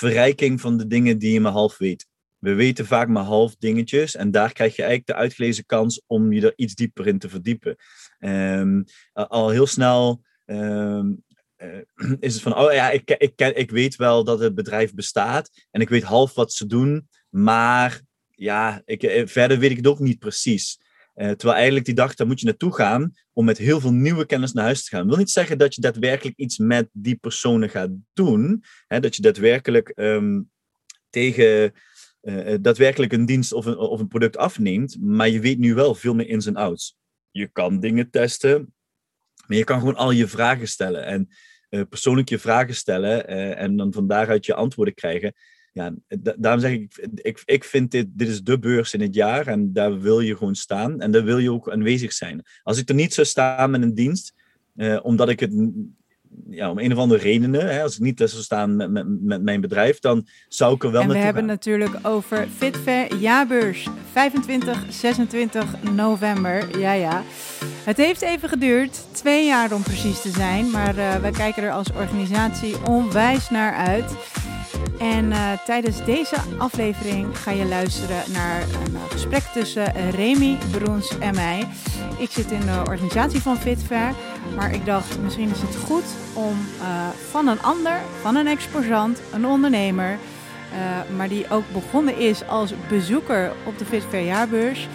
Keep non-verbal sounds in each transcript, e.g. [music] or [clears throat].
verrijking van de dingen die je maar half weet. We weten vaak maar half dingetjes en daar krijg je eigenlijk de uitgelezen kans om je er iets dieper in te verdiepen. Ehm, al heel snel ehm, eh, [clears throat] is het van, oh ja, ik, ik, ik, ik weet wel dat het bedrijf bestaat en ik weet half wat ze doen, maar ja, ik, eh, verder weet ik het ook niet precies. Uh, terwijl eigenlijk die dag, daar moet je naartoe gaan om met heel veel nieuwe kennis naar huis te gaan. Dat wil niet zeggen dat je daadwerkelijk iets met die personen gaat doen. Hè, dat je daadwerkelijk um, tegen uh, daadwerkelijk een dienst of een, of een product afneemt. Maar je weet nu wel veel meer ins en outs. Je kan dingen testen, maar je kan gewoon al je vragen stellen. En persoonlijk je vragen stellen en dan van daaruit je antwoorden krijgen ja, daarom zeg ik, ik, ik vind dit, dit is de beurs in het jaar en daar wil je gewoon staan en daar wil je ook aanwezig zijn. Als ik er niet zou staan met een dienst, eh, omdat ik het, ja, om een of andere redenen, hè, als ik niet zou staan met, met, met mijn bedrijf, dan zou ik er wel en we hebben natuurlijk over FitFair jaarbeurs, 25, 26 november, ja ja. Het heeft even geduurd, twee jaar om precies te zijn, maar uh, wij kijken er als organisatie onwijs naar uit. En uh, tijdens deze aflevering ga je luisteren naar een uh, gesprek tussen Remy Broens en mij. Ik zit in de organisatie van FitFair, maar ik dacht misschien is het goed om van een ander, van een exposant, een ondernemer, maar die ook begonnen is als bezoeker op de FitFair jaarbeurs,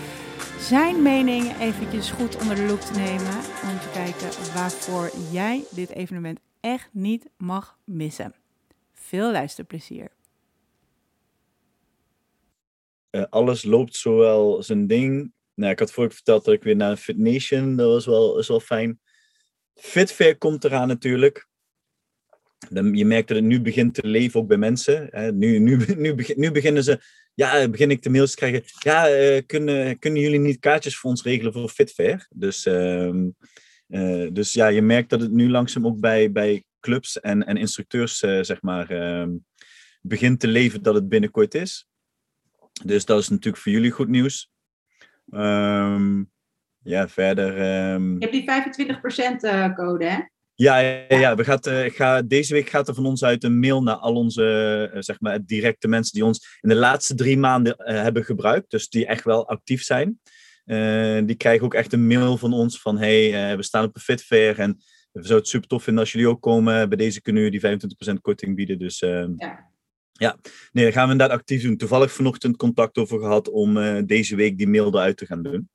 zijn mening eventjes goed onder de loep te nemen om te kijken waarvoor jij dit evenement echt niet mag missen. Veel luisterplezier. Uh, alles loopt zowel zijn ding. Nou, ik had vorige verteld dat ik weer naar Fit Nation, dat was wel, is wel fijn. Fitfair komt eraan natuurlijk. Je merkt dat het nu begint te leven ook bij mensen. Nu, nu, [laughs] nu, nu beginnen ze, ja, begin ik de mails te krijgen. Ja, uh, kunnen, kunnen jullie niet kaartjes voor ons regelen voor Fitfair? Dus, uh, uh, dus ja, je merkt dat het nu langzaam ook bij, bij clubs en, en instructeurs, uh, zeg maar, uh, begint te leven dat het binnenkort is. Dus dat is natuurlijk voor jullie goed nieuws. Um, ja, verder. Um... Je hebt die 25% uh, code, hè? Ja, ja, ja. We gaat, uh, ga, deze week gaat er van ons uit een mail naar al onze uh, zeg maar, directe mensen die ons in de laatste drie maanden uh, hebben gebruikt. Dus die echt wel actief zijn. die krijgen ook echt een mail van ons van hey, we staan op een Fitfair en we zouden het super tof vinden als jullie ook komen. Bij deze kunnen jullie die 25% korting bieden. Dus uh, ja. ja, nee, dat gaan we inderdaad actief doen. Toevallig vanochtend contact over gehad om uh, deze week die mail eruit te gaan doen.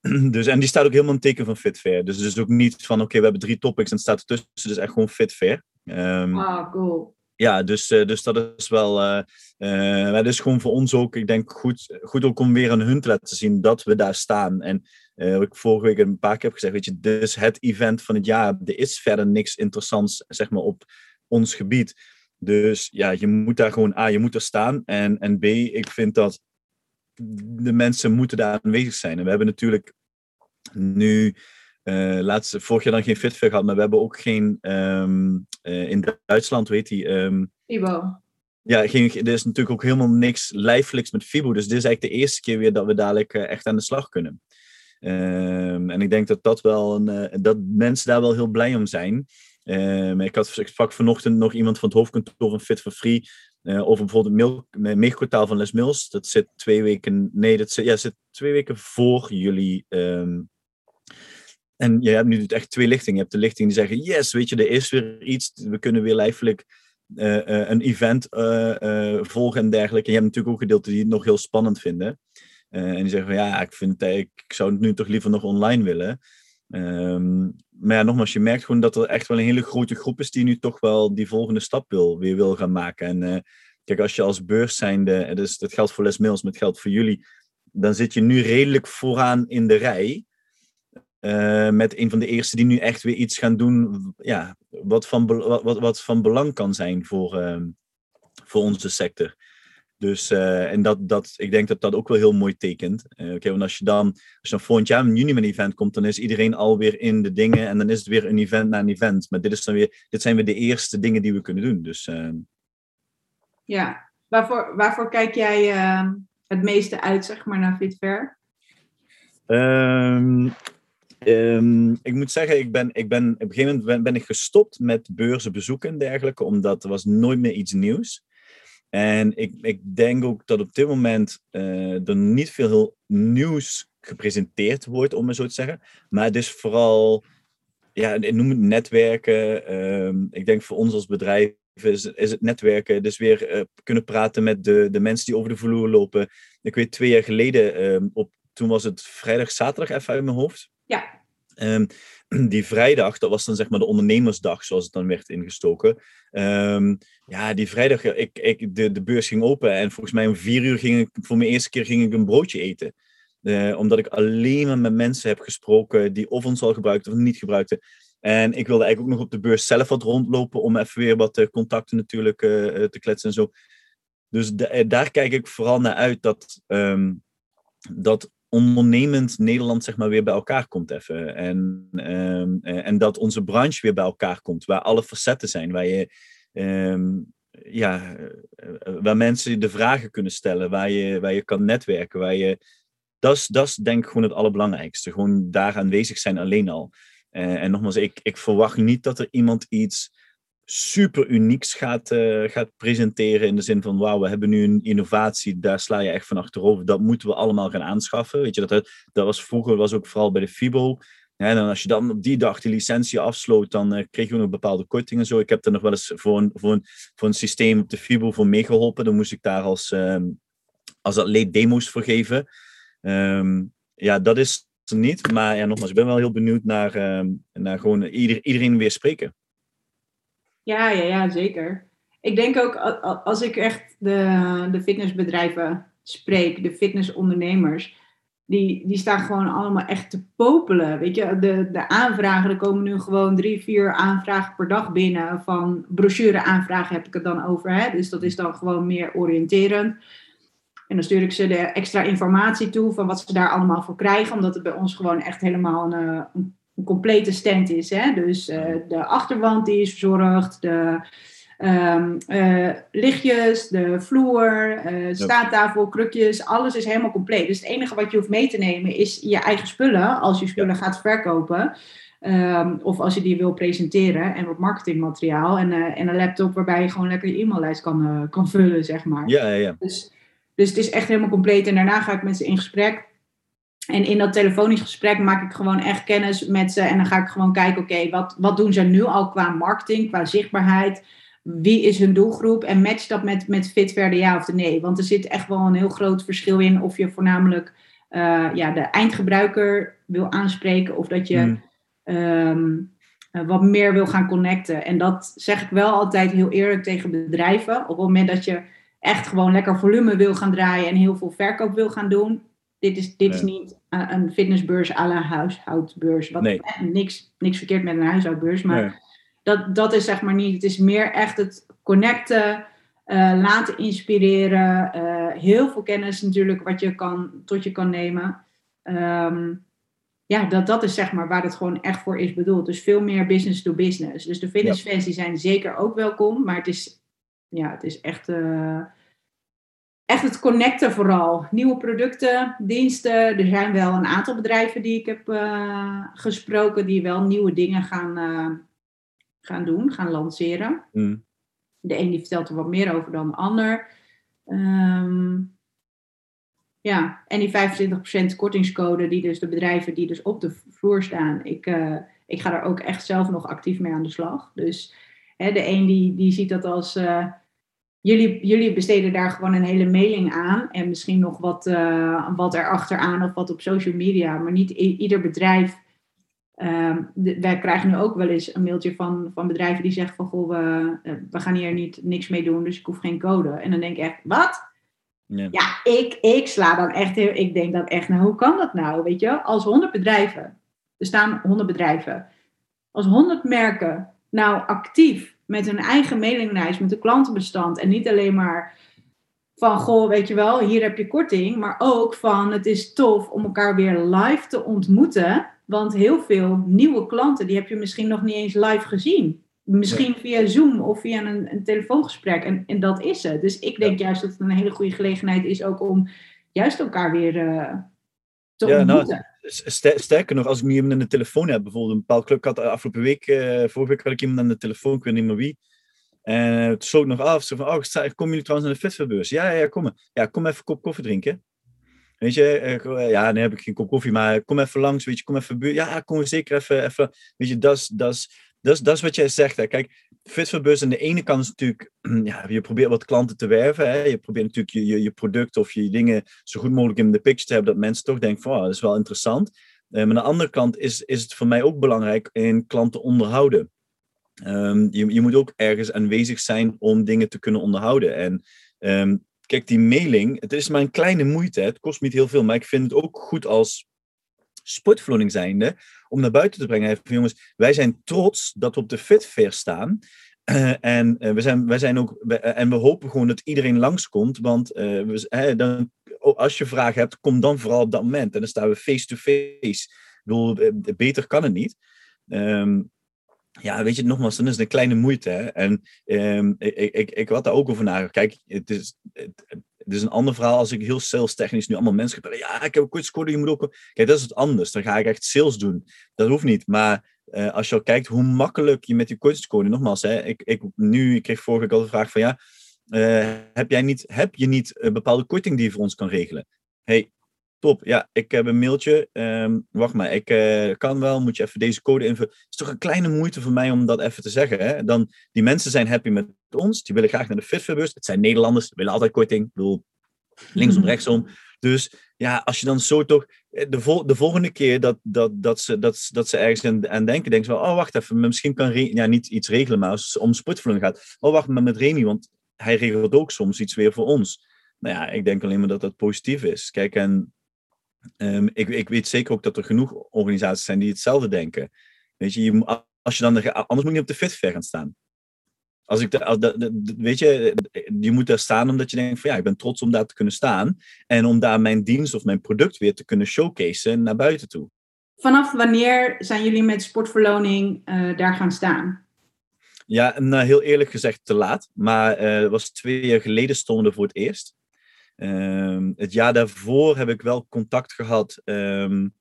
[clears throat] dus, en die staat ook helemaal een teken van Fitfair. Dus het is ook niet van, oké, we hebben drie topics en het staat ertussen. Dus echt gewoon Fitfair. Um, ah, cool. Ja, dus, uh, dus dat is wel. Uh, uh, het is gewoon voor ons ook, ik denk, goed, goed ook om weer aan hun te laten zien dat we daar staan. En wat ik vorige week een paar keer heb gezegd, weet je, dit is het event van het jaar. Er is verder niks interessants, zeg maar, op ons gebied. Dus ja, je moet daar gewoon, A, je moet er staan. En, en B, ik vind dat de mensen moeten daar aanwezig zijn. En we hebben natuurlijk nu uh, laatste, vorig jaar dan geen Fitfair gehad, maar we hebben ook geen um, uh, in Duitsland, weet die. Um, Fibo. Ja, geen, er is natuurlijk ook helemaal niks lijfelijks met Fibo. Dus dit is eigenlijk de eerste keer weer dat we dadelijk uh, echt aan de slag kunnen. Um, en ik denk dat, dat, wel een, dat mensen daar wel heel blij om zijn. ik, had, ik sprak vanochtend nog iemand van het hoofdkantoor van Fit for Free. over bijvoorbeeld het meegkwartaal van Les Mills. Dat zit twee weken. Nee, dat zit, ja, zit twee weken voor jullie en je hebt nu echt twee lichtingen. Je hebt de lichting die zeggen, yes, weet je, er is weer iets. We kunnen weer lijfelijk uh, uh, een event uh, volgen en dergelijke. En je hebt natuurlijk ook gedeelten die het nog heel spannend vinden. en die zeggen, ja, ik, vind, ik, zou het nu toch liever nog online willen. Um, maar ja, nogmaals, je merkt gewoon dat er echt wel een hele grote groep is die nu toch wel die volgende stap wil, weer wil gaan maken. En kijk, als je als beurs zijnde, dus dat geldt voor Les Mills, maar het geldt voor jullie, dan zit je nu redelijk vooraan in de rij. Uh, met een van de eerste die nu echt weer iets gaan doen ja, wat, van, wat, wat van belang kan zijn voor, uh, voor onze sector. Dus uh, en dat, dat, ik denk dat dat ook wel heel mooi tekent. Oké, okay, want als je dan, als je dan volgend jaar een juni met een event komt, dan is iedereen alweer in de dingen en dan is het weer een event na een event. Maar dit, is dan weer, dit zijn weer de eerste dingen die we kunnen doen. Dus, ja, waarvoor, waarvoor kijk jij het meeste uit, zeg maar, naar FitFair? Ehm, ik moet zeggen, ik ben, ik ben, op een gegeven moment ben, ik gestopt met beurzen bezoeken en dergelijke, omdat er was nooit meer iets nieuws. En ik, ik denk ook dat op dit moment uh, er niet veel nieuws gepresenteerd wordt, om het zo te zeggen. Maar het is vooral, ja, ik noem het netwerken. Ehm, ik denk voor ons als bedrijf is, het netwerken. Dus weer uh, kunnen praten met de, de mensen die over de vloer lopen. Ik weet twee jaar geleden, ehm, op, toen was het vrijdag, zaterdag even uit mijn hoofd. Ja. Um, [clears throat] die vrijdag, dat was dan zeg maar de ondernemersdag, zoals het dan werd ingestoken. Um, ja, die vrijdag, ik, ik, de, de beurs ging open en volgens mij om vier uur ging ik, voor mijn eerste keer ging ik een broodje eten. Uh, omdat ik alleen maar met mensen heb gesproken die of ons al gebruikten of niet gebruikten. En ik wilde eigenlijk ook nog op de beurs zelf wat rondlopen om even weer wat uh, contacten natuurlijk uh, te kletsen en zo. Dus daar kijk ik vooral naar uit dat, um, dat ondernemend Nederland zeg maar weer bij elkaar komt even. En, um, en dat onze branche weer bij elkaar komt, waar alle facetten zijn, waar je um, ja, waar mensen de vragen kunnen stellen, waar je, waar je kan netwerken, waar je dat is, dat denk ik gewoon het allerbelangrijkste. Gewoon daar aanwezig zijn alleen al. En nogmaals, ik, ik verwacht niet dat er iemand iets super unieks gaat, uh, gaat presenteren. In de zin van, wauw, we hebben nu een innovatie, daar sla je echt van achterover. Dat moeten we allemaal gaan aanschaffen. Weet je, dat, dat was vroeger was ook vooral bij de FIBO. En als je dan op die dag die licentie afsloot, dan uh, kreeg je nog bepaalde kortingen. Zo. Ik heb er nog wel eens voor een, voor een, voor een systeem op de FIBO voor meegeholpen. Dan moest ik daar als, um, als atleet demo's voor geven. Um, ja, dat is niet. Maar ja, nogmaals, ik ben wel heel benieuwd naar, um, naar gewoon ieder, iedereen weer spreken. Ja, ja, ja, zeker. Ik denk ook als ik echt de, de fitnessbedrijven spreek, de fitnessondernemers, die, die staan gewoon allemaal echt te popelen. Weet je, de, de aanvragen, er komen nu gewoon drie, vier aanvragen per dag binnen. Van brochure aanvragen heb ik het dan over. Hè? Dus dat is dan gewoon meer oriënterend. En dan stuur ik ze de extra informatie toe van wat ze daar allemaal voor krijgen. Omdat het bij ons gewoon echt helemaal een, een, een complete stand is. Hè? Dus uh, de achterwand die is verzorgd, de um, uh, lichtjes, de vloer, uh, staattafel, krukjes. Alles is helemaal compleet. Dus het enige wat je hoeft mee te nemen is je eigen spullen. Als je spullen ja. gaat verkopen. Um, of als je die wil presenteren en wat marketingmateriaal en, en een laptop waarbij je gewoon lekker je e-maillijst kan, kan vullen, zeg maar. Ja, ja, ja. Dus, dus het is echt helemaal compleet. En daarna ga ik met ze in gesprek. En in dat telefonisch gesprek maak ik gewoon echt kennis met ze. En dan ga ik gewoon kijken, oké, okay, wat, wat doen ze nu al qua marketing, qua zichtbaarheid? Wie is hun doelgroep? En match dat met, met fit verder ja of de nee. Want er zit echt wel een heel groot verschil in of je voornamelijk uh, ja, de eindgebruiker wil aanspreken. Of dat je mm. um, uh, wat meer wil gaan connecten. En dat zeg ik wel altijd heel eerlijk tegen bedrijven. Op het moment dat je echt gewoon lekker volume wil gaan draaien en heel veel verkoop wil gaan doen. Dit is, dit nee. is niet een fitnessbeurs à la huishoudbeurs. Wat nee. niks, niks verkeerd met een huishoudbeurs. Maar nee. dat, dat is zeg maar niet. Het is meer echt het connecten, uh, laten inspireren. Uh, heel veel kennis natuurlijk wat je kan, tot je kan nemen. Um, ja, dat, dat is zeg maar waar het gewoon echt voor is bedoeld. Dus veel meer business to business. Dus de fitnessfans die zijn zeker ook welkom. Maar het is, ja, het is echt, uh, echt het connecten vooral. Nieuwe producten, diensten. Er zijn wel een aantal bedrijven die ik heb uh, gesproken... die wel nieuwe dingen gaan, uh, gaan doen, gaan lanceren. Mm. De een die vertelt er wat meer over dan de ander. Um, ja, en die 25% kortingscode, die dus de bedrijven die dus op de vloer staan, ik, uh, ik ga daar ook echt zelf nog actief mee aan de slag. Dus hè, de een die, die ziet dat als, jullie, jullie besteden daar gewoon een hele mailing aan en misschien nog wat, uh, wat erachteraan of wat op social media, maar niet ieder bedrijf. De, wij krijgen nu ook wel eens een mailtje van, van bedrijven die zeggen van goh, we, we gaan hier niet, niks mee doen, dus ik hoef geen code. En dan denk ik echt, wat? Ja, ja ik, ik sla dan echt heel, ik denk dan echt, nou hoe kan dat nou? Weet je, als 100 bedrijven, er staan 100 bedrijven, als 100 merken nou actief met hun eigen mailinglijst, met een klantenbestand en niet alleen maar van, goh, weet je wel, hier heb je korting, maar ook van, het is tof om elkaar weer live te ontmoeten, want heel veel nieuwe klanten, die heb je misschien nog niet eens live gezien. Misschien via Zoom of via een, een telefoongesprek. En, en, dat is het. Dus ik denk ja. juist dat het een hele goede gelegenheid is ook om juist elkaar weer uh, te ja, ontmoeten. Nou, sterker nog, als ik nu iemand aan de telefoon heb, bijvoorbeeld een bepaald club, ik had afgelopen week, vorige week had ik iemand aan de telefoon, ik weet niet meer wie, en het sloot nog af, zo van, oh, kom jullie trouwens naar de festivalbeurs? Ja, ja, kom maar. Ja, kom even een kop koffie drinken. Weet je, ja, nee heb ik geen kop koffie, maar kom even langs, weet je, kom even buurt. Ja, kom zeker even, even. Weet je, dat is, dat is wat jij zegt. Hè. Kijk, Fitverbus aan de ene kant is natuurlijk, [clears throat] ja, je probeert wat klanten te werven. Hè. Je probeert natuurlijk je, je, product of je dingen zo goed mogelijk in de picture te hebben, dat mensen toch denken van, oh, dat is wel interessant. Uh, maar aan de andere kant is, is het voor mij ook belangrijk in klanten onderhouden. Um, je, je moet ook ergens aanwezig zijn om dingen te kunnen onderhouden. En um, kijk, die mailing, het is maar een kleine moeite. Het kost niet heel veel, maar ik vind het ook goed als sportverloning zijnde om naar buiten te brengen. Jongens, wij zijn trots dat we op de Fit Fair staan. [clears throat] En uh, we zijn, wij zijn ook, uh, en we hopen gewoon dat iedereen langskomt. Want we, dan, oh, als je vragen hebt, kom dan vooral op dat moment. En dan staan we face-to-face. -face. Beter kan het niet. Um, ja, weet je, nogmaals, dan is het een kleine moeite. Hè? En um, ik, ik, ik had daar ook over nagedacht. Kijk, het is, het, is een ander verhaal als ik heel salestechnisch nu allemaal mensen heb. Ja, ik heb een kortscore, je moet ook... Kijk, dat is het anders. Dan ga ik echt sales doen. Dat hoeft niet. Maar uh, als je al kijkt hoe makkelijk je met die kortscore... Nogmaals, hè, ik, ik, nu, ik kreeg vorige keer al de vraag van... Ja, uh, heb, jij niet, heb je niet een bepaalde korting die je voor ons kan regelen? hey, Top, ja, ik heb een mailtje. Um, wacht maar, ik uh, kan wel, moet je even deze code invullen. Het is toch een kleine moeite voor mij om dat even te zeggen. Hè? Dan, die mensen zijn happy met ons, die willen graag naar de Fitverbus. Het zijn Nederlanders, die willen altijd korting. Ik bedoel, linksom, [laughs] rechtsom. Dus ja, als je dan zo toch... Eh, de, vol, de volgende keer dat, dat, dat, ze, dat, dat ze ergens aan, aan denken, denken ze wel, oh wacht even, misschien kan Re ja, niet iets regelen, maar als het om sportvulling gaat, oh wacht maar met Remy, want hij regelt ook soms iets weer voor ons. Nou ja, ik denk alleen maar dat dat positief is. Kijk, en Um, ik, ik, weet zeker ook dat er genoeg organisaties zijn die hetzelfde denken. Weet je, je als je dan, anders moet je op de fitfair gaan staan. Als ik de, de, weet je, je moet daar staan omdat je denkt van ja, ik ben trots om daar te kunnen staan. En om daar mijn dienst of mijn product weer te kunnen showcaseen naar buiten toe. Vanaf wanneer zijn jullie met sportverloning uh, daar gaan staan? Ja, nou, heel eerlijk gezegd te laat. Maar uh, was twee jaar geleden stonden voor het eerst. Um, het jaar daarvoor heb ik wel contact gehad um,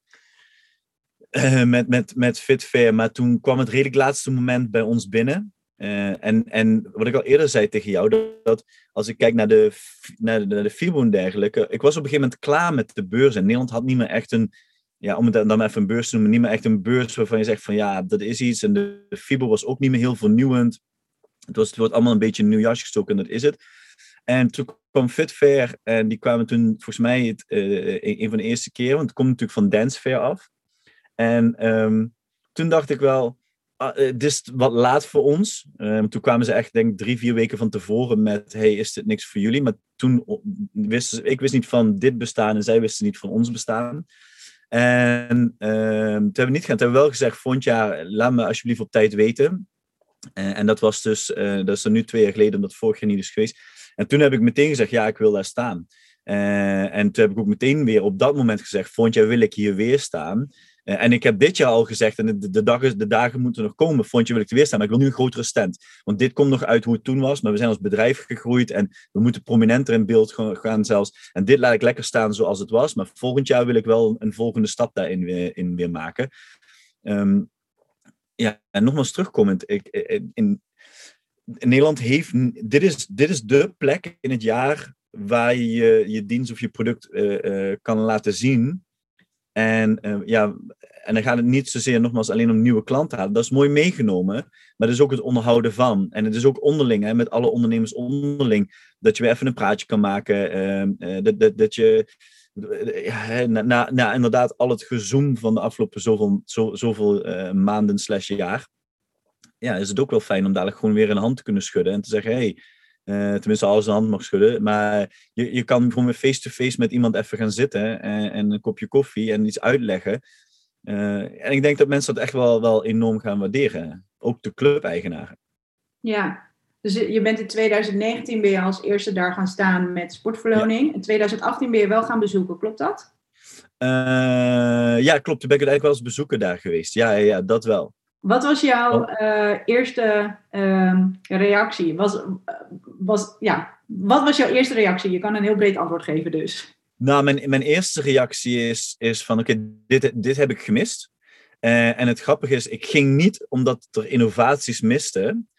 uh, met, met, met Fitfair, maar toen kwam het redelijk laatste moment bij ons binnen. Uh, en, en wat ik al eerder zei tegen jou, dat, als ik kijk naar de, naar de, naar FIBO en dergelijke, ik was op een gegeven moment klaar met de beurs. En Nederland had niet meer echt een, ja, om het dan even een beurs te noemen, niet meer echt een beurs waarvan je zegt van ja, dat is iets. En de, de FIBO was ook niet meer heel vernieuwend. Het, was, het wordt allemaal een beetje een nieuw jasje gestoken en dat is het. En toen kwam Fitfair en die kwamen toen volgens mij het, uh, een, van de eerste keren, want het komt natuurlijk van Dance Fair af. En um, toen dacht ik wel, uh, dit is wat laat voor ons. Um, toen kwamen ze echt, denk ik, drie, vier weken van tevoren met, hey, is dit niks voor jullie? Maar toen wisten ze, ik wist niet van dit bestaan en zij wisten niet van ons bestaan. En um, toen hebben we niet gedaan. Toen hebben we wel gezegd, volgend jaar, laat me alsjeblieft op tijd weten. En dat was dus, dat is er nu twee jaar geleden, omdat vorig jaar niet is geweest. En toen heb ik meteen gezegd, ja, ik wil daar staan. Uh, en toen heb ik ook meteen weer op dat moment gezegd, vond wil ik hier weer staan? Uh, en ik heb dit jaar al gezegd, en de, de, de dagen moeten nog komen, vond wil ik er weer staan, maar ik wil nu een grotere stand. Want dit komt nog uit hoe het toen was, maar we zijn als bedrijf gegroeid en we moeten prominenter in beeld gaan zelfs. En dit laat ik lekker staan zoals het was, maar volgend jaar wil ik wel een volgende stap daarin weer, in weer maken. Um, ja, en nogmaals terugkomend, ik, in, Nederland heeft. Dit is, dit is de plek in het jaar waar je je dienst of je product uh, uh, kan laten zien. En uh, ja, en dan gaat het niet zozeer nogmaals alleen om nieuwe klanten halen. Dat is mooi meegenomen, maar dat is ook het onderhouden van. En het is ook onderling, met alle ondernemers onderling, dat je weer even een praatje kan maken. Ehm, dat, dat, dat je na, inderdaad al het gezoom van de afgelopen zoveel, zo, zoveel maanden slash jaar ja, is het ook wel fijn om dadelijk gewoon weer een hand te kunnen schudden en te zeggen, hey, uh, tenminste als een hand mag schudden, maar je, je kan gewoon weer face-to-face met iemand even gaan zitten en, en, een kopje koffie en iets uitleggen. Uh, en ik denk dat mensen dat echt wel, wel enorm gaan waarderen, ook de club-eigenaren. Ja, dus je bent in 2019 ben je als eerste daar gaan staan met sportverloning. In 2018 ben je wel gaan bezoeken, klopt dat? Uh, ja, klopt. Toen ben ik eigenlijk wel eens bezoeken daar geweest. Ja, ja, ja dat wel. Wat was jouw uh, eerste uh, reactie? Was, was, ja, wat was jouw eerste reactie? Je kan een heel breed antwoord geven dus. Nou, mijn, mijn eerste reactie is, is van oké, dit, dit heb ik gemist. Uh, en het grappige is, ik ging niet omdat er innovaties misten,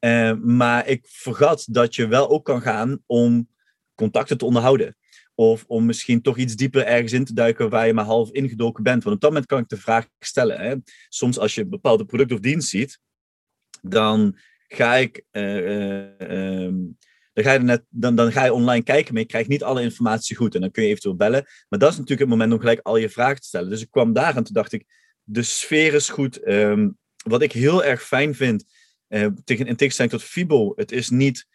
uh, maar ik vergat dat je wel ook kan gaan om contacten te onderhouden. Of om misschien toch iets dieper ergens in te duiken waar je maar half ingedoken bent. Want op dat moment kan ik de vraag stellen. Hè. Soms als je een bepaalde product of dienst ziet, dan ga ik. Uh, dan ga, je net, dan, dan ga je online kijken, maar je krijgt niet alle informatie goed. En dan kun je eventueel bellen. Maar dat is natuurlijk het moment om gelijk al je vragen te stellen. Dus ik kwam daar en toen dacht ik, de sfeer is goed. Um, wat ik heel erg fijn vind, uh, tegen, in tegenstelling tot Fibo, het is niet,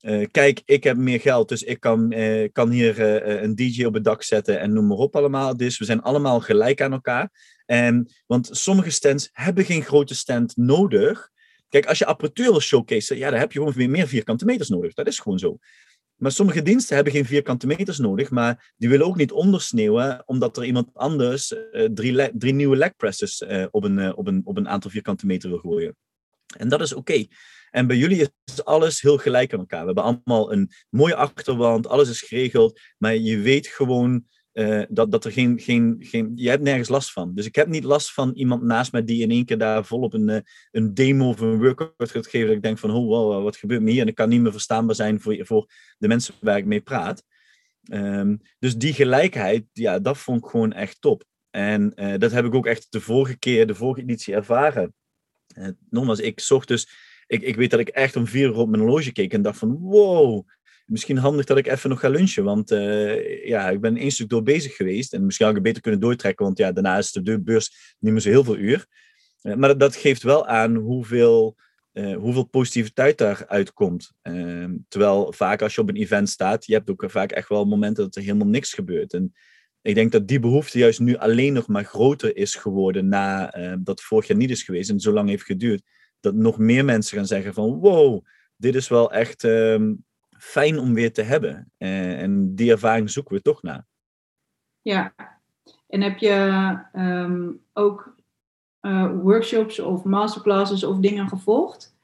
uh, kijk, ik heb meer geld, dus ik kan, uh, kan hier een DJ op het dak zetten en noem maar op allemaal. Dus we zijn allemaal gelijk aan elkaar. En, want sommige stands hebben geen grote stand nodig. Kijk, als je apparatuur wil showcase, ja, dan heb je gewoon meer vierkante meters nodig. Dat is gewoon zo. Maar sommige diensten hebben geen vierkante meters nodig, maar die willen ook niet ondersneeuwen, omdat er iemand anders drie, drie, nieuwe leg presses uh, op, een, op, een, op een aantal vierkante meter wil gooien. En dat is oké. En bij jullie is alles heel gelijk aan elkaar. We hebben allemaal een mooie achterwand, alles is geregeld, maar je weet gewoon uh, dat, dat er geen, geen, geen. Je hebt nergens last van. Dus ik heb niet last van iemand naast mij die in één keer daar volop een, uh, een demo of een workout gaat geven. Dat ik denk van, oh wow, wat gebeurt me hier? En ik kan niet meer verstaanbaar zijn voor, voor de mensen waar ik mee praat. Um, dus die gelijkheid, ja, dat vond ik gewoon echt top. En uh, dat heb ik ook echt de vorige keer, de vorige editie ervaren. Nogmaals, ik zocht dus. Ik, ik weet dat ik echt om vier uur op mijn horloge keek en dacht van, wow misschien handig dat ik even nog ga lunchen. Want uh, ja, ik ben één stuk door bezig geweest. En misschien had ik het beter kunnen doortrekken, want ja, daarna is de beurs niet meer zo heel veel uur. Uh, maar dat, dat, geeft wel aan hoeveel, uh, hoeveel positiviteit daaruit komt. Ehm, terwijl vaak als je op een event staat, je hebt ook vaak echt wel momenten dat er helemaal niks gebeurt. En ik denk dat die behoefte juist nu alleen nog maar groter is geworden na dat vorig jaar niet is geweest en zo lang heeft geduurd. Dat nog meer mensen gaan zeggen van wow, dit is wel echt ehm, fijn om weer te hebben. Uh, en die ervaring zoeken we toch naar. Ja, en heb je um, ook uh, workshops of masterclasses of dingen gevolgd?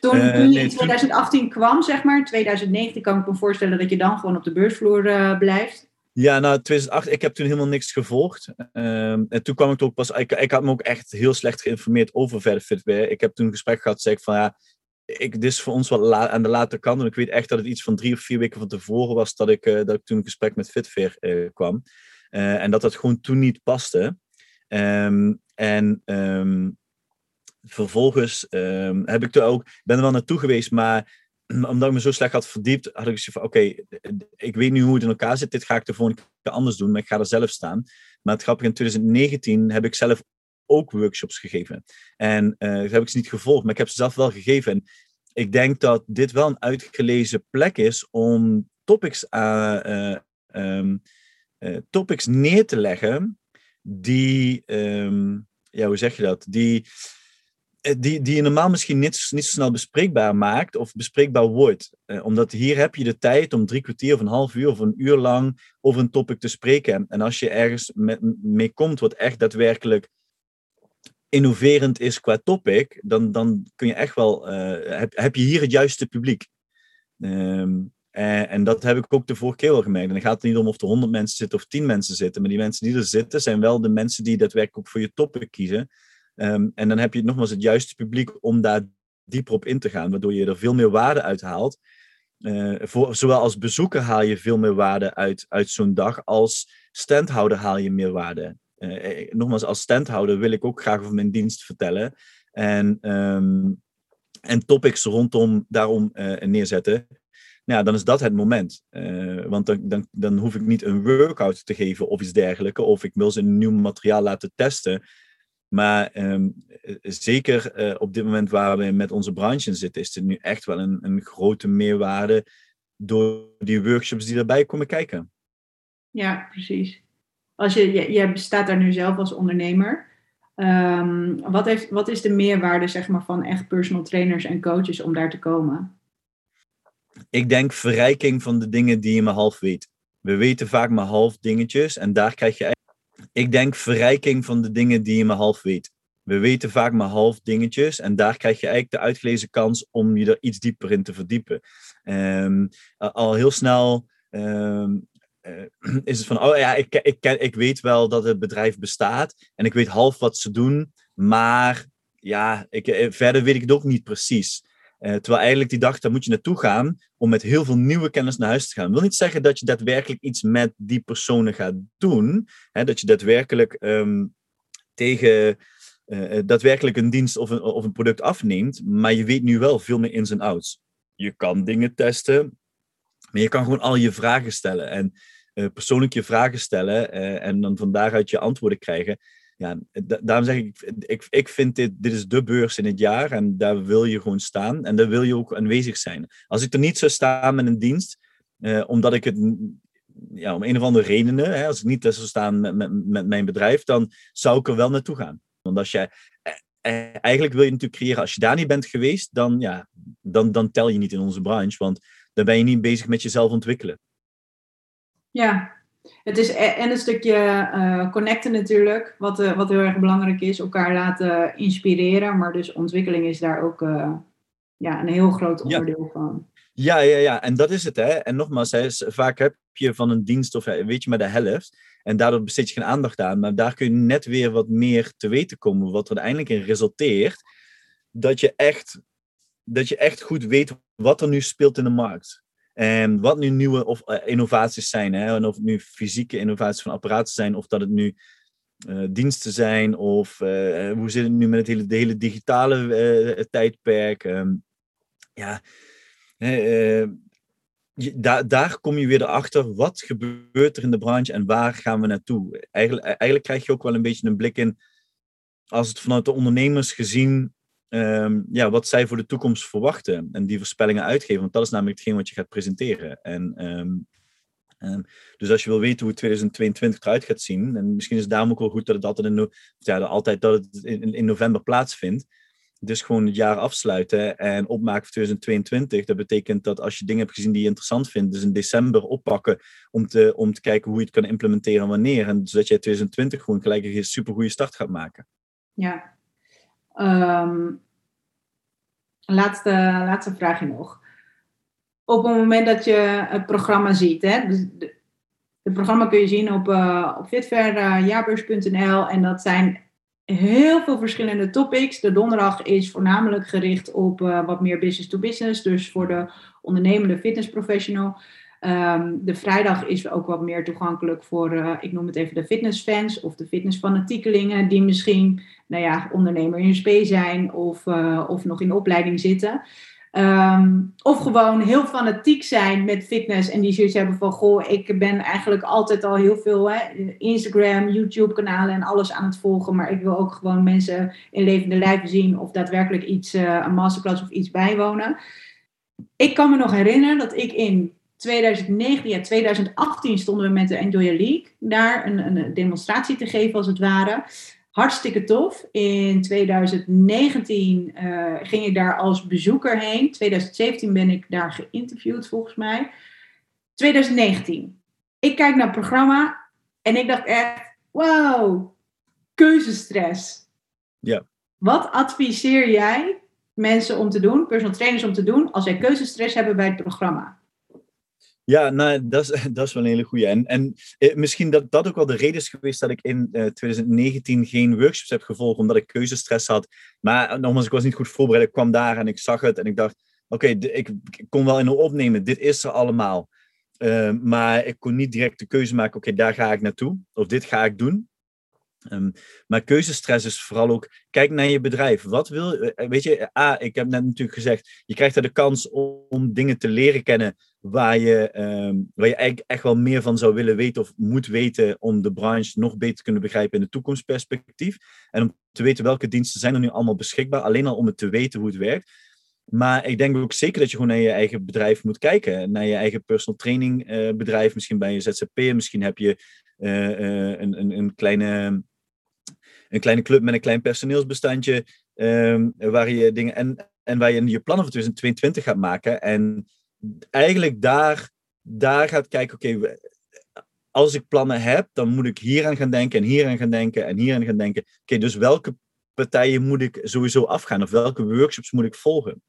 Toen, uh, je nee, in 2018 kwam, zeg maar, 2019 kan ik me voorstellen dat je dan gewoon op de beursvloer blijft. Ja, nou, 2008, ik heb toen helemaal niks gevolgd. Um, en toen kwam ik ook pas, ik, ik had me ook echt heel slecht geïnformeerd over verder fitware. Ik heb toen een gesprek gehad, zei ik van ja, ik, dit is voor ons wat aan de late kant. En ik weet echt dat het iets van drie of vier weken van tevoren was dat ik, uh, dat ik toen een gesprek met Fitveer uh, kwam. Uh, en dat dat gewoon toen niet paste. Um, en um, vervolgens um, heb ik er ook, ben er wel naartoe geweest, maar omdat ik me zo slecht had verdiept, had ik gezegd van oké, ik weet nu hoe het in elkaar zit, dit ga ik de volgende keer anders doen, maar ik ga er zelf staan. Maar het grappige, in 2019 heb ik zelf ook workshops gegeven. En dat heb ik ze niet gevolgd, maar ik heb ze zelf wel gegeven. En ik denk dat dit wel een uitgelezen plek is om topics, uh, topics neer te leggen die, um, ja, hoe zeg je dat? Die, die, die je normaal misschien niet, niet zo snel bespreekbaar maakt of bespreekbaar wordt. omdat hier heb je de tijd om drie kwartier of een half uur of een uur lang over een topic te spreken. En als je ergens mee komt wat echt daadwerkelijk innoverend is qua topic, dan, dan kun je echt wel, uh, heb, heb je hier het juiste publiek. Um, en, en, dat heb ik ook de vorige keer al gemerkt. En dan gaat het niet om of er 100 mensen zitten of 10 mensen zitten, maar die mensen die er zitten zijn wel de mensen die daadwerkelijk ook voor je topic kiezen. Um, en dan heb je nogmaals het juiste publiek om daar dieper op in te gaan, waardoor je er veel meer waarde uit haalt. Voor, zowel als bezoeker haal je veel meer waarde uit, uit zo'n dag, als standhouder haal je meer waarde. Uh, nogmaals, als standhouder wil ik ook graag over mijn dienst vertellen. En, um, en topics rondom daarom neerzetten. Nou ja, dan is dat het moment. Want dan, dan, dan hoef ik niet een workout te geven of iets dergelijks. Of ik wil ze een nieuw materiaal laten testen. Maar um, zeker uh, op dit moment waar we met onze branche in zitten, is er nu echt wel een, een grote meerwaarde door die workshops die erbij komen kijken. Ja, precies als je, je, je staat daar nu zelf als ondernemer. Um, wat, heeft, wat is de meerwaarde zeg maar, van echt personal trainers en coaches om daar te komen? Ik denk verrijking van de dingen die je maar half weet. We weten vaak maar half dingetjes en daar krijg je. Ik denk verrijking van de dingen die je maar half weet. We weten vaak maar half dingetjes en daar krijg je eigenlijk de uitgelezen kans om je er iets dieper in te verdiepen. Um, al heel snel um, [clears throat] is het van, oh ja, ik, ik, ik, ik weet wel dat het bedrijf bestaat en ik weet half wat ze doen, maar ja, ik, verder weet ik het ook niet precies. Terwijl eigenlijk die dag, daar moet je naartoe gaan om met heel veel nieuwe kennis naar huis te gaan. Dat wil niet zeggen dat je daadwerkelijk iets met die personen gaat doen. Hè, dat je daadwerkelijk ehm, tegen uh, daadwerkelijk een dienst of een, of een product afneemt, maar je weet nu wel veel meer ins en outs. Je kan dingen testen, maar je kan gewoon al je vragen stellen en persoonlijk je vragen stellen en dan van daaruit je antwoorden krijgen. Ja, daarom zeg ik, ik, ik vind dit, dit is de beurs in het jaar en daar wil je gewoon staan en daar wil je ook aanwezig zijn. Als ik er niet zou staan met een dienst, omdat ik het ja, om een of andere redenen, hè, als ik niet zou staan met, met, met mijn bedrijf, dan zou ik er wel naartoe gaan. Want als jij, eh, eh, eigenlijk wil je natuurlijk creëren, als je daar niet bent geweest, dan, ja, dan, dan tel je niet in onze branche, want dan ben je niet bezig met jezelf ontwikkelen. Ja, het is e-, en een stukje uh, connecten natuurlijk, wat, uh, wat heel erg belangrijk is. Elkaar laten inspireren, maar dus ontwikkeling is daar ook uh, ja, een heel groot onderdeel ja. van. Ja, ja, ja, en dat is het. Hè. En nogmaals, hè, vaak heb je van een dienst of weet je maar de helft. En daardoor besteed je geen aandacht aan. Maar daar kun je net weer wat meer te weten komen. Wat er uiteindelijk in resulteert. Dat je echt, dat je echt goed weet wat er nu speelt in de markt. En wat nu nieuwe of, uh, innovaties zijn. Hè? Of het nu fysieke innovaties van apparaten zijn. Of dat het nu uh, diensten zijn. Of uh, hoe zit het nu met het hele, de hele digitale tijdperk. Um, ja, daar, kom je weer erachter, wat gebeurt er in de branche en waar gaan we naartoe? Eigenlijk krijg je ook wel een beetje een blik in, als het vanuit de ondernemers gezien, um, ja, wat zij voor de toekomst verwachten en die voorspellingen uitgeven. Want dat is namelijk hetgeen wat je gaat presenteren. En, um, um, dus als je wil weten hoe 2022 eruit gaat zien, en misschien is het daarom ook wel goed dat het altijd in, ja, altijd dat het in, in november plaatsvindt, dus gewoon het jaar afsluiten en opmaken voor 2022. Dat betekent dat als je dingen hebt gezien die je interessant vindt, dus in december oppakken om te, om te kijken hoe je het kan implementeren en wanneer. En zodat je 2020 gewoon gelijk een super goede start gaat maken. Ja. Um, laatste, laatste vraagje nog. Op het moment dat je het programma ziet, hè, dus het programma kun je zien op, uh, op fitverjaarbeurs.nl en dat zijn heel veel verschillende topics. De donderdag is voornamelijk gericht op uh, wat meer business to business, dus voor de ondernemende fitnessprofessional. Um, de vrijdag is ook wat meer toegankelijk voor, uh, ik noem het even de fitnessfans of de fitnessfanatiekelingen, die misschien, nou ja, ondernemer in SP zijn of, uh, of nog in opleiding zitten. Um, of gewoon heel fanatiek zijn met fitness en die zoiets hebben van, goh, ik ben eigenlijk altijd al heel veel hè, Instagram, YouTube kanalen en alles aan het volgen, maar ik wil ook gewoon mensen in levende lijven zien of daadwerkelijk iets, uh, een masterclass of iets bijwonen. Ik kan me nog herinneren dat ik in 2019, ja, 2018 stonden we met de Enjoy League daar een, een demonstratie te geven als het ware. Hartstikke tof. In 2019 uh, eh, ging ik daar als bezoeker heen. 2017 ben ik daar geïnterviewd volgens mij. 2019. Ik kijk naar het programma en ik dacht echt, wow, keuzestress. Ja. Wat adviseer jij mensen om te doen, personal trainers om te doen, als zij keuzestress hebben bij het programma? Ja, nou, [laughs] dat is, wel een hele goede. En, en eh, misschien dat dat ook wel de reden is geweest dat ik in eh, 2019 geen workshops heb gevolgd, omdat ik keuzestress had. Maar eh, nogmaals, ik was niet goed voorbereid. Ik kwam daar en ik zag het en ik dacht, oké, ik, kon wel in een opnemen. Dit is er allemaal. Uh, maar ik kon niet direct de keuze maken, oké, daar ga ik naartoe. Of dit ga ik doen. Um, maar keuzestress is vooral ook, kijk naar je bedrijf. Wat wil, eh, weet je, A, ik heb net natuurlijk gezegd, je krijgt er de kans om, dingen te leren kennen waar je, um, waar je eigenlijk echt wel meer van zou willen weten of moet weten om de branche nog beter te kunnen begrijpen in de toekomstperspectief. En om te weten welke diensten zijn er nu allemaal beschikbaar, alleen al om het te weten hoe het werkt. Maar ik denk ook zeker dat je gewoon naar je eigen bedrijf moet kijken. Naar je eigen personal training uh, bedrijf. Misschien bij je ZZP. Misschien heb je uh, een, een, een, kleine een kleine club met een klein personeelsbestandje, um, waar je dingen en, en waar je je plannen voor 2022 gaat maken. En eigenlijk daar, daar gaat kijken, oké, als ik plannen heb, dan moet ik hier aan gaan denken en hier aan gaan denken en hier aan gaan denken. Oké, dus welke partijen moet ik sowieso afgaan of welke workshops moet ik volgen?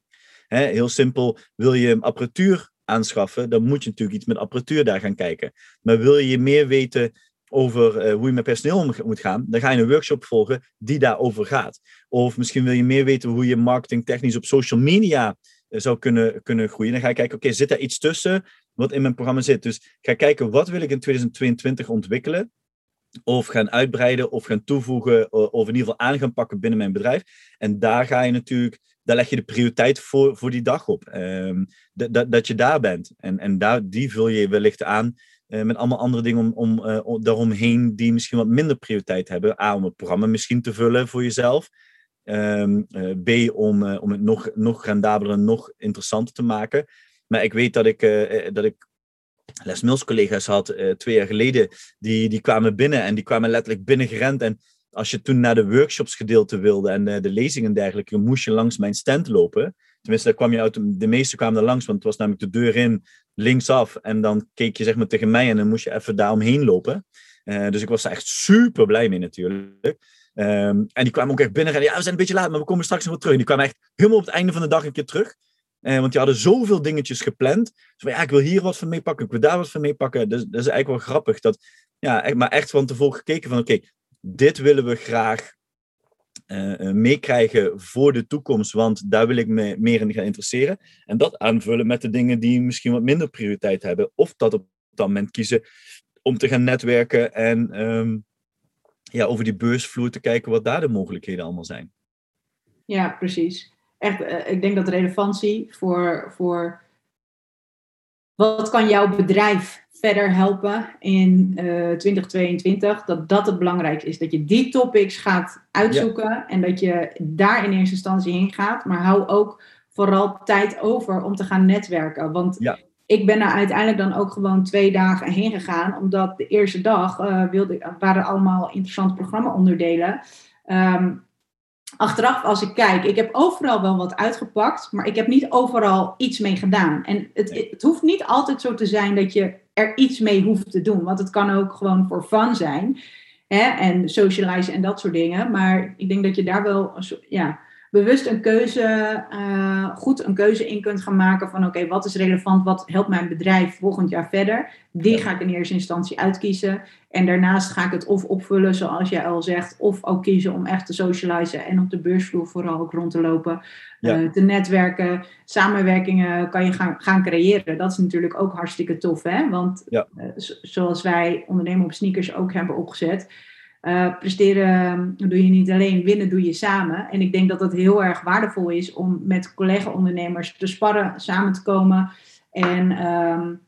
heel simpel, wil je apparatuur aanschaffen, dan moet je natuurlijk iets met apparatuur daar gaan kijken. Maar wil je meer weten over eh, hoe je met personeel moet gaan, dan ga je een workshop volgen die daarover gaat. Of misschien wil je meer weten hoe je marketingtechnisch op social media eh, zou kunnen, kunnen groeien. Dan ga je kijken, oké, zit daar iets tussen wat in mijn programma zit? Dus ga kijken, wat wil ik in 2022 ontwikkelen? Of gaan uitbreiden, of gaan toevoegen, of in ieder geval aan gaan pakken binnen mijn bedrijf. En daar ga je natuurlijk, daar leg je de prioriteit voor, voor die dag op. Um, dat, dat je daar bent. En, en daar, die vul je wellicht aan met allemaal andere dingen om, om, uh, daaromheen die misschien wat minder prioriteit hebben. A, om het programma misschien te vullen voor jezelf. Um, uh, B, om, om het nog, nog rendabeler en nog interessanter te maken. Maar ik weet dat ik, dat ik Les Mills collega's had twee jaar geleden. Die, die kwamen binnen en die kwamen letterlijk binnengerend. En als je toen naar de workshops gedeelte wilde en de lezingen en dergelijke, moest je langs mijn stand lopen. Tenminste, daar kwam je uit, de meeste kwamen er langs, want het was namelijk de deur in, linksaf. En dan keek je zeg maar tegen mij en dan moest je even daar omheen lopen. Uh, dus ik was daar echt super blij mee natuurlijk. Um, en die kwamen ook echt binnen en ja, we zijn een beetje laat, maar we komen straks nog wel terug. En die kwamen echt helemaal op het einde van de dag een keer terug. Uh, want die hadden zoveel dingetjes gepland. Dus van, ja, ik wil hier wat van meepakken, ik wil daar wat van meepakken. Dus dat is eigenlijk wel grappig. Dat, ja, echt, maar echt van tevoren gekeken van, oké, dit willen we graag uh, meekrijgen voor de toekomst, want daar wil ik me meer in gaan interesseren. En dat aanvullen met de dingen die misschien wat minder prioriteit hebben, of dat op dat moment kiezen om te gaan netwerken en um, ja, over die beursvloer te kijken wat daar de mogelijkheden allemaal zijn. Ja, precies. Echt, uh, ik denk dat relevantie voor, voor wat kan jouw bedrijf verder helpen in uh, eh, 2022. Dat dat het belangrijkste is. Dat je die topics gaat uitzoeken en dat je daar in eerste instantie heen gaat. Maar hou ook vooral tijd over om te gaan netwerken. Want ja. ik ben er uiteindelijk dan ook gewoon twee dagen heen gegaan. Omdat de eerste dag uh, wilde, waren allemaal interessante programma-onderdelen. Um, achteraf als ik kijk, ik heb overal wel wat uitgepakt, maar ik heb niet overal iets mee gedaan. En het, het hoeft niet altijd zo te zijn dat je er iets mee hoeft te doen, want het kan ook gewoon voor fun zijn. Hè? En socializen en dat soort dingen. Maar ik denk dat je daar wel ja, bewust een keuze, uh, goed een keuze in kunt gaan maken van oké, wat is relevant, wat helpt mijn bedrijf volgend jaar verder. Die ga ik in eerste instantie uitkiezen. En daarnaast ga ik het of opvullen, zoals jij al zegt, of ook kiezen om echt te socializen en op de beursvloer vooral ook rond te lopen, uh, te netwerken, samenwerkingen kan je gaan, gaan creëren. Dat is natuurlijk ook hartstikke tof, hè? Want ja. uh, zoals wij ondernemen op sneakers ook hebben opgezet, uh, presteren doe je niet alleen, winnen doe je samen. En ik denk dat het heel erg waardevol is om met collega-ondernemers te sparren, samen te komen. En, um,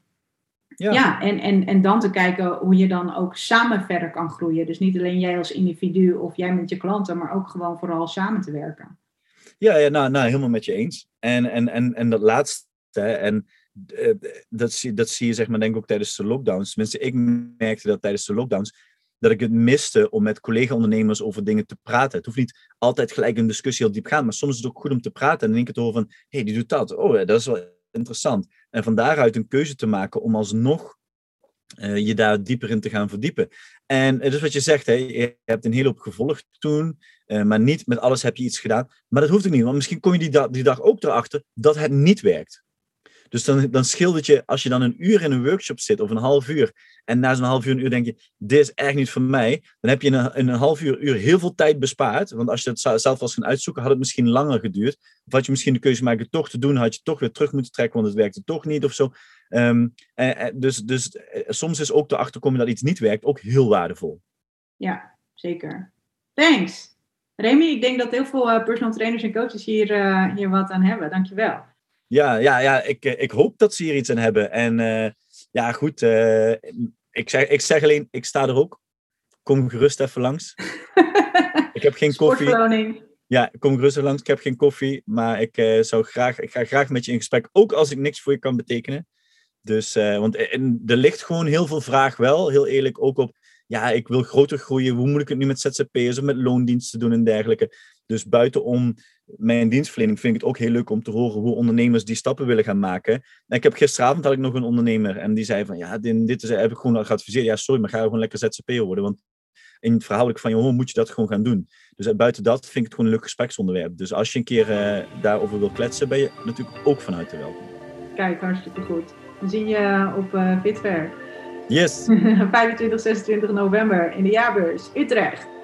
ja. ja, en, en, en dan te kijken hoe je dan ook samen verder kan groeien. Dus niet alleen jij als individu of jij met je klanten, maar ook gewoon vooral samen te werken. Ja, ja nou, nou helemaal met je eens. En, en, en, en dat laatste, en uh, dat, zie, dat zie je zeg maar denk ik ook tijdens de lockdowns. Tenminste, ik merkte dat tijdens de lockdowns dat ik het miste om met collega-ondernemers over dingen te praten. Het hoeft niet altijd gelijk een discussie heel diep gaan, maar soms is het ook goed om te praten en in één keer te horen van, hé, hey, die doet dat. Oh, dat is wel interessant. En van daaruit een keuze te maken om alsnog uh, je daar dieper in te gaan verdiepen. En dus wat je zegt, hè, je hebt een hele hoop gevolgd toen, uh, maar niet met alles heb je iets gedaan. Maar dat hoeft ook niet, want misschien kom je die dag ook erachter dat het niet werkt. Dus dan, dan je, als je dan een uur in een workshop zit, of een half uur, en na zo'n half uur, een uur denk je, dit is echt niet voor mij, dan heb je in een, een half uur, uur heel veel tijd bespaard. Want als je het zelf was gaan uitzoeken, had het misschien langer geduurd. Of had je misschien de keuze maken toch te doen, had je toch weer terug moeten trekken, want het werkte toch niet of zo. Um, dus dus eh, soms is ook de achterkomen dat iets niet werkt ook heel waardevol. Ja, zeker. Thanks. Remy, ik denk dat heel veel uh, personal trainers en coaches hier, uh, hier wat aan hebben. Dankjewel. Ja, ja, ja ik, eh, ik hoop dat ze hier iets aan hebben. En uh, ja, goed. Uh, ik, zeg, ik zeg alleen, ik sta er ook. Kom gerust even langs. ik heb geen [laughs] koffie. Ja, kom gerust even langs. Ik heb geen koffie. Maar ik, uh, zou graag, ik ga graag met je in gesprek. Ook als ik niks voor je kan betekenen. Dus, want er ligt gewoon heel veel vraag wel. Heel eerlijk ook op ja, ik wil groter groeien. Hoe moet ik het nu met ZZP'ers of met loondiensten doen en dergelijke? Dus buitenom mijn dienstverlening vind ik het ook heel leuk om te horen hoe ondernemers die stappen willen gaan maken. En ik heb gisteravond had ik nog een ondernemer en die zei van ja, dit, dit is, heb ik gewoon al geadviseerd. Ja, sorry, maar ga gewoon lekker ZZP'er worden. Want in het verhaal van, joh, moet je dat gewoon gaan doen. Dus eh, buiten dat vind ik het gewoon een leuk gespreksonderwerp. Dus als je een keer uh, daarover wil kletsen, ben je natuurlijk ook vanuit de welkom. Kijk, hartstikke goed. We zien je op uh. Yes. [laughs] 25, 26 november in de jaarbeurs Utrecht.